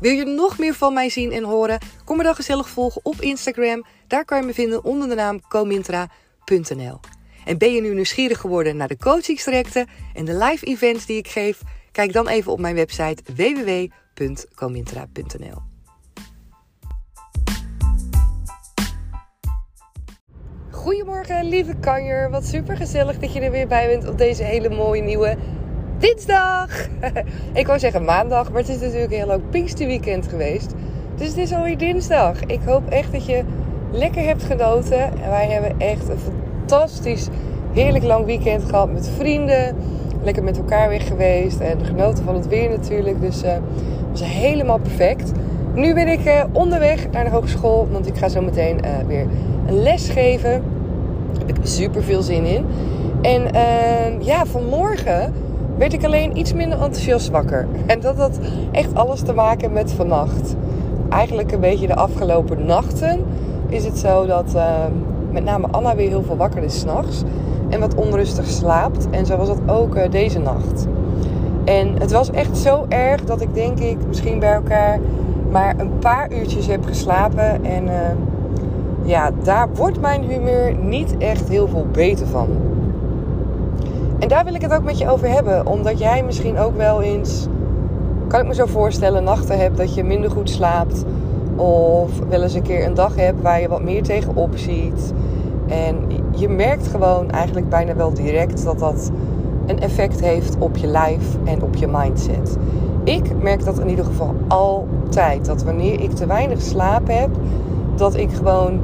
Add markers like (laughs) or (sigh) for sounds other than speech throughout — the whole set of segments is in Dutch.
Wil je nog meer van mij zien en horen? Kom me dan gezellig volgen op Instagram. Daar kan je me vinden onder de naam comintra.nl. En ben je nu nieuwsgierig geworden naar de coachingstrajecten en de live events die ik geef? Kijk dan even op mijn website www.comintra.nl. Goedemorgen, lieve kanjer. Wat super gezellig dat je er weer bij bent op deze hele mooie nieuwe dinsdag. (laughs) ik wou zeggen maandag, maar het is natuurlijk een heel leuk Pinksterweekend geweest. Dus het is alweer dinsdag. Ik hoop echt dat je lekker hebt genoten. En wij hebben echt een fantastisch, heerlijk lang weekend gehad met vrienden. Lekker met elkaar weer geweest en genoten van het weer natuurlijk. Dus uh, was helemaal perfect. Nu ben ik uh, onderweg naar de hogeschool, want ik ga zo meteen uh, weer een les geven. Daar heb ik super veel zin in. En ja, vanmorgen werd ik alleen iets minder enthousiast wakker. En dat had echt alles te maken met vannacht. Eigenlijk een beetje de afgelopen nachten is het zo dat uh, met name Anna weer heel veel wakker is s'nachts. En wat onrustig slaapt. En zo was dat ook uh, deze nacht. En het was echt zo erg dat ik denk ik misschien bij elkaar maar een paar uurtjes heb geslapen. En uh, ja, daar wordt mijn humeur niet echt heel veel beter van. En daar wil ik het ook met je over hebben. Omdat jij misschien ook wel eens, kan ik me zo voorstellen, nachten hebt dat je minder goed slaapt. Of wel eens een keer een dag hebt waar je wat meer tegenop ziet. En je merkt gewoon eigenlijk bijna wel direct dat dat een effect heeft op je lijf en op je mindset. Ik merk dat in ieder geval altijd. Dat wanneer ik te weinig slaap heb, dat ik gewoon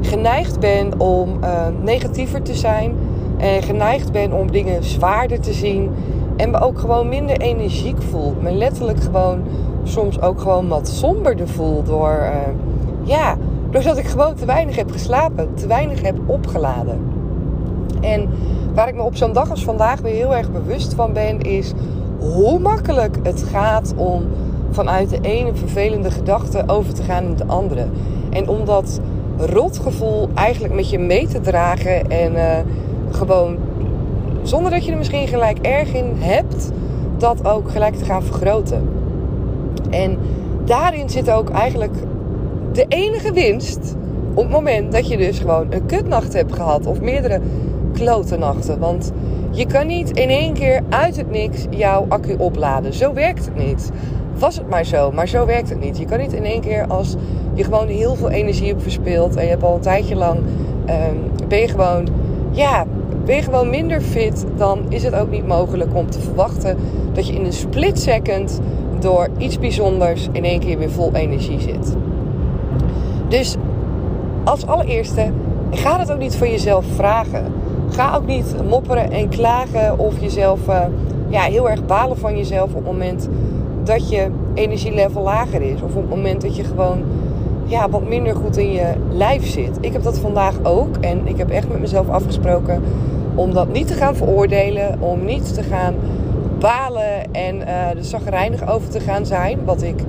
geneigd ben om uh, negatiever te zijn en geneigd ben om dingen zwaarder te zien. En me ook gewoon minder energiek voel. Me letterlijk gewoon soms ook gewoon wat somberder voel. Door, uh, ja, doordat ik gewoon te weinig heb geslapen. Te weinig heb opgeladen. En waar ik me op zo'n dag als vandaag weer heel erg bewust van ben, is hoe makkelijk het gaat om vanuit de ene vervelende gedachte over te gaan in de andere. En om dat rotgevoel eigenlijk met je mee te dragen en uh, gewoon zonder dat je er misschien gelijk erg in hebt, dat ook gelijk te gaan vergroten. En daarin zit ook eigenlijk de enige winst op het moment dat je dus gewoon een kutnacht hebt gehad of meerdere klote nachten. Want je kan niet in één keer uit het niks jouw accu opladen. Zo werkt het niet. Was het maar zo, maar zo werkt het niet. Je kan niet in één keer als je gewoon heel veel energie hebt verspeeld en je hebt al een tijdje lang um, ben je gewoon ja, ben je gewoon minder fit, dan is het ook niet mogelijk om te verwachten dat je in een split second door iets bijzonders in één keer weer vol energie zit. Dus als allereerste, ga het ook niet van jezelf vragen. Ga ook niet mopperen en klagen of jezelf uh, ja, heel erg balen van jezelf op het moment dat je energielevel lager is. Of op het moment dat je gewoon ja, wat minder goed in je lijf zit. Ik heb dat vandaag ook. En ik heb echt met mezelf afgesproken om dat niet te gaan veroordelen. Om niet te gaan balen en uh, er zagrijnig over te gaan zijn. Wat ik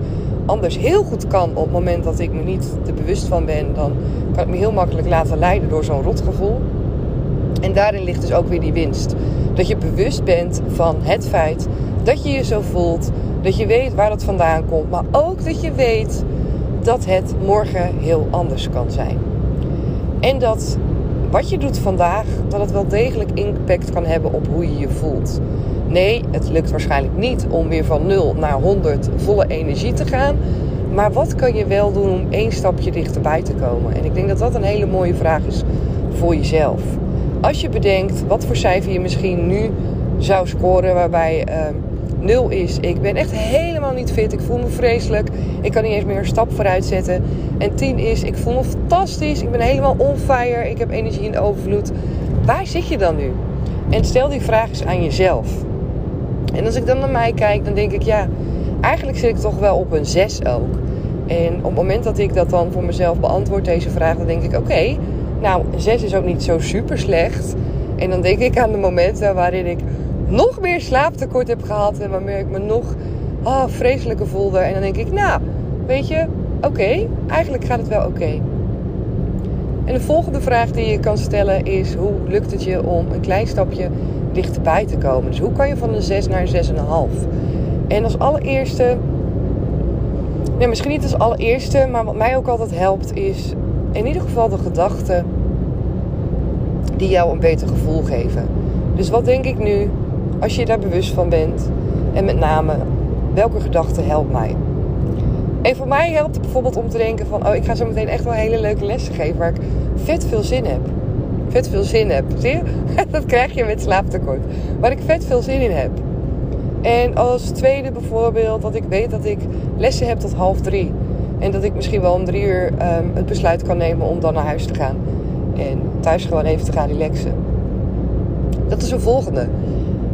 anders heel goed kan op het moment dat ik me niet te bewust van ben. Dan kan ik me heel makkelijk laten leiden door zo'n rotgevoel. En daarin ligt dus ook weer die winst. Dat je bewust bent van het feit dat je je zo voelt. Dat je weet waar dat vandaan komt. Maar ook dat je weet dat het morgen heel anders kan zijn. En dat wat je doet vandaag, dat het wel degelijk impact kan hebben op hoe je je voelt. Nee, het lukt waarschijnlijk niet om weer van 0 naar 100 volle energie te gaan. Maar wat kan je wel doen om één stapje dichterbij te komen? En ik denk dat dat een hele mooie vraag is voor jezelf. Als je bedenkt wat voor cijfer je misschien nu zou scoren, waarbij uh, 0 is, ik ben echt helemaal niet fit, ik voel me vreselijk, ik kan niet eens meer een stap vooruit zetten. En 10 is, ik voel me fantastisch, ik ben helemaal on fire, ik heb energie in de overvloed. Waar zit je dan nu? En stel die vraag eens aan jezelf. En als ik dan naar mij kijk, dan denk ik, ja, eigenlijk zit ik toch wel op een 6 ook. En op het moment dat ik dat dan voor mezelf beantwoord, deze vraag, dan denk ik, oké, nou, een 6 is ook niet zo super slecht. En dan denk ik aan de momenten waarin ik nog meer slaaptekort heb gehad en waarmee ik me nog oh, vreselijker voelde. En dan denk ik, nou, weet je, oké, eigenlijk gaat het wel oké. En de volgende vraag die je kan stellen is: hoe lukt het je om een klein stapje dichterbij te komen? Dus hoe kan je van een 6 naar een 6,5? En als allereerste, nee, misschien niet als allereerste, maar wat mij ook altijd helpt, is in ieder geval de gedachten die jou een beter gevoel geven. Dus wat denk ik nu als je daar bewust van bent? En met name, welke gedachte helpt mij? En voor mij helpt het bijvoorbeeld om te denken van... oh, ik ga zo meteen echt wel hele leuke lessen geven... waar ik vet veel zin heb. Vet veel zin heb. Zie je? (laughs) Dat krijg je met slaaptekort. Waar ik vet veel zin in heb. En als tweede bijvoorbeeld dat ik weet dat ik lessen heb tot half drie. En dat ik misschien wel om drie uur um, het besluit kan nemen om dan naar huis te gaan. En thuis gewoon even te gaan relaxen. Dat is een volgende.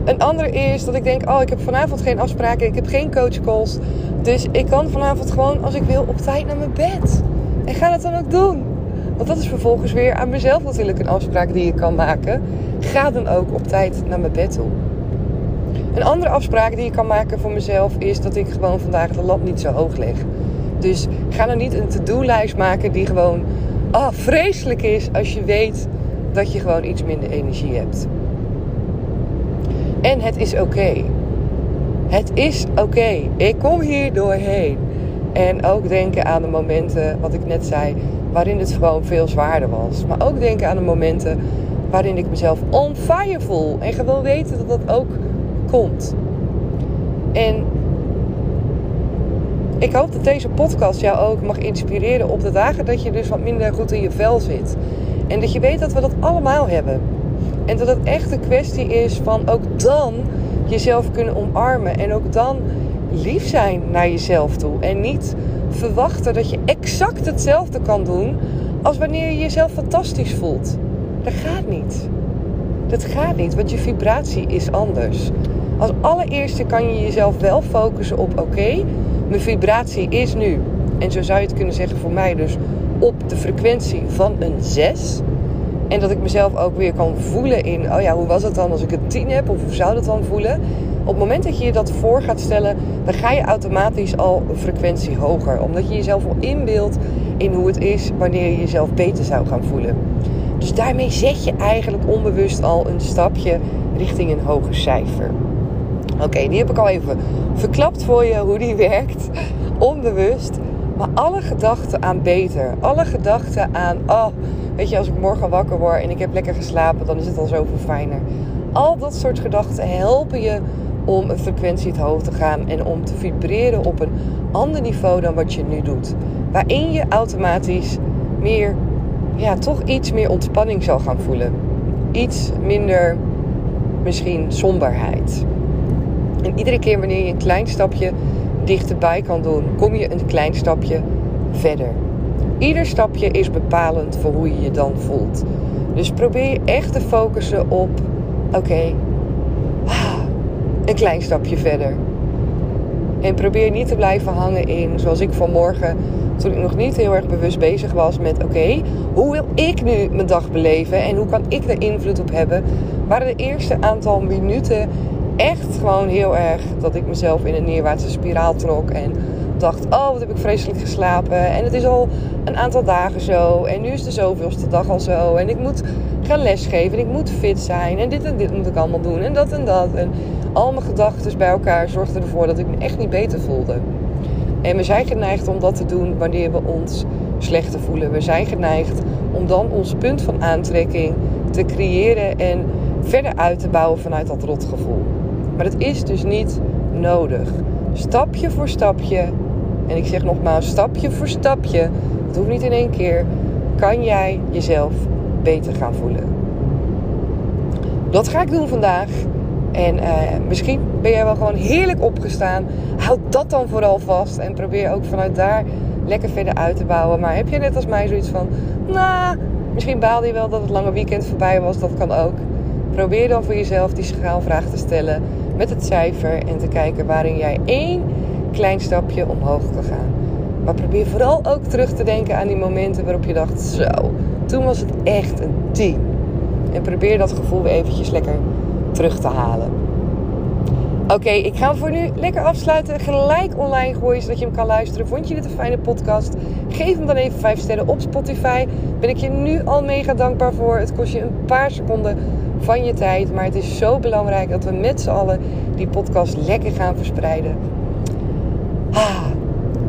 Een ander is dat ik denk, oh ik heb vanavond geen afspraken. Ik heb geen coachcalls. Dus ik kan vanavond gewoon als ik wil op tijd naar mijn bed. En ga dat dan ook doen. Want dat is vervolgens weer aan mezelf natuurlijk een afspraak die je kan maken. Ga dan ook op tijd naar mijn bed toe. Een andere afspraak die je kan maken voor mezelf is dat ik gewoon vandaag de lat niet zo hoog leg. Dus ga nou niet een to-do-lijst maken die gewoon ah, vreselijk is als je weet dat je gewoon iets minder energie hebt. En het is oké. Het is oké. Ik kom hier doorheen. En ook denken aan de momenten, wat ik net zei, waarin het gewoon veel zwaarder was. Maar ook denken aan de momenten waarin ik mezelf on fire voel. En gewoon weten dat dat ook komt. En ik hoop dat deze podcast jou ook mag inspireren op de dagen dat je dus wat minder goed in je vel zit. En dat je weet dat we dat allemaal hebben. En dat het echt een kwestie is van ook dan jezelf kunnen omarmen. En ook dan lief zijn naar jezelf toe. En niet verwachten dat je exact hetzelfde kan doen als wanneer je jezelf fantastisch voelt. Dat gaat niet. Dat gaat niet, want je vibratie is anders. Als allereerste kan je jezelf wel focussen op: oké, mijn vibratie is nu. En zo zou je het kunnen zeggen voor mij dus op de frequentie van een 6. En dat ik mezelf ook weer kan voelen in, oh ja, hoe was het dan als ik een 10 heb? Of hoe zou dat dan voelen? Op het moment dat je je dat voor gaat stellen, dan ga je automatisch al een frequentie hoger. Omdat je jezelf al inbeeldt in hoe het is wanneer je jezelf beter zou gaan voelen. Dus daarmee zet je eigenlijk onbewust al een stapje richting een hoger cijfer. Oké, die heb ik al even verklapt voor je hoe die werkt. Onbewust. Maar alle gedachten aan beter. Alle gedachten aan, oh, weet je, als ik morgen wakker word en ik heb lekker geslapen, dan is het al zoveel fijner. Al dat soort gedachten helpen je om een frequentie te hoog te gaan en om te vibreren op een ander niveau dan wat je nu doet. Waarin je automatisch meer, ja, toch iets meer ontspanning zal gaan voelen. Iets minder misschien somberheid. En iedere keer wanneer je een klein stapje dichterbij kan doen, kom je een klein stapje verder. Ieder stapje is bepalend voor hoe je je dan voelt. Dus probeer echt te focussen op: oké, een klein stapje verder. En probeer niet te blijven hangen in, zoals ik vanmorgen, toen ik nog niet heel erg bewust bezig was met: oké, hoe wil ik nu mijn dag beleven en hoe kan ik er invloed op hebben? Waren de eerste aantal minuten echt gewoon heel erg dat ik mezelf in een neerwaartse spiraal trok. En dacht, oh wat heb ik vreselijk geslapen. En het is al een aantal dagen zo. En nu is de zoveelste dag al zo. En ik moet gaan lesgeven. En ik moet fit zijn. En dit en dit moet ik allemaal doen. En dat en dat. En al mijn gedachten bij elkaar zorgden ervoor dat ik me echt niet beter voelde. En we zijn geneigd om dat te doen wanneer we ons slechter voelen. We zijn geneigd om dan ons punt van aantrekking te creëren en verder uit te bouwen vanuit dat rotgevoel. Maar dat is dus niet nodig. Stapje voor stapje En ik zeg nogmaals, stapje voor stapje, het hoeft niet in één keer, kan jij jezelf beter gaan voelen. Dat ga ik doen vandaag. En uh, misschien ben jij wel gewoon heerlijk opgestaan. Houd dat dan vooral vast. En probeer ook vanuit daar lekker verder uit te bouwen. Maar heb je net als mij zoiets van... Nou, misschien baalde je wel dat het lange weekend voorbij was. Dat kan ook. Probeer dan voor jezelf die schaalvraag te stellen. Met het cijfer. En te kijken waarin jij één klein stapje omhoog kan gaan. Maar probeer vooral ook terug te denken aan die momenten waarop je dacht... Zo, toen was het echt een 10. En probeer dat gevoel weer eventjes lekker terug te halen. Oké, ik ga hem voor nu lekker afsluiten. Gelijk online gooien zodat je hem kan luisteren. Vond je dit een fijne podcast? Geef hem dan even 5 sterren op Spotify. Ben ik je nu al mega dankbaar voor. Het kost je een paar seconden van je tijd. Maar het is zo belangrijk dat we met z'n allen die podcast lekker gaan verspreiden.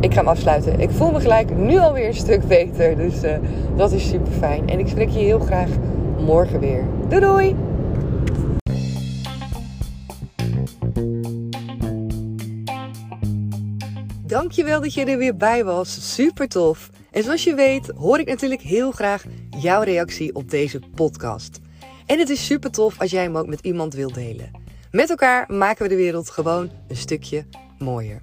Ik ga hem afsluiten. Ik voel me gelijk nu alweer een stuk beter. Dus uh, dat is super fijn. En ik spreek je heel graag morgen weer. Doei doei! Dankjewel dat je er weer bij was. Super tof. En zoals je weet hoor ik natuurlijk heel graag jouw reactie op deze podcast. En het is super tof als jij hem ook met iemand wilt delen. Met elkaar maken we de wereld gewoon een stukje mooier.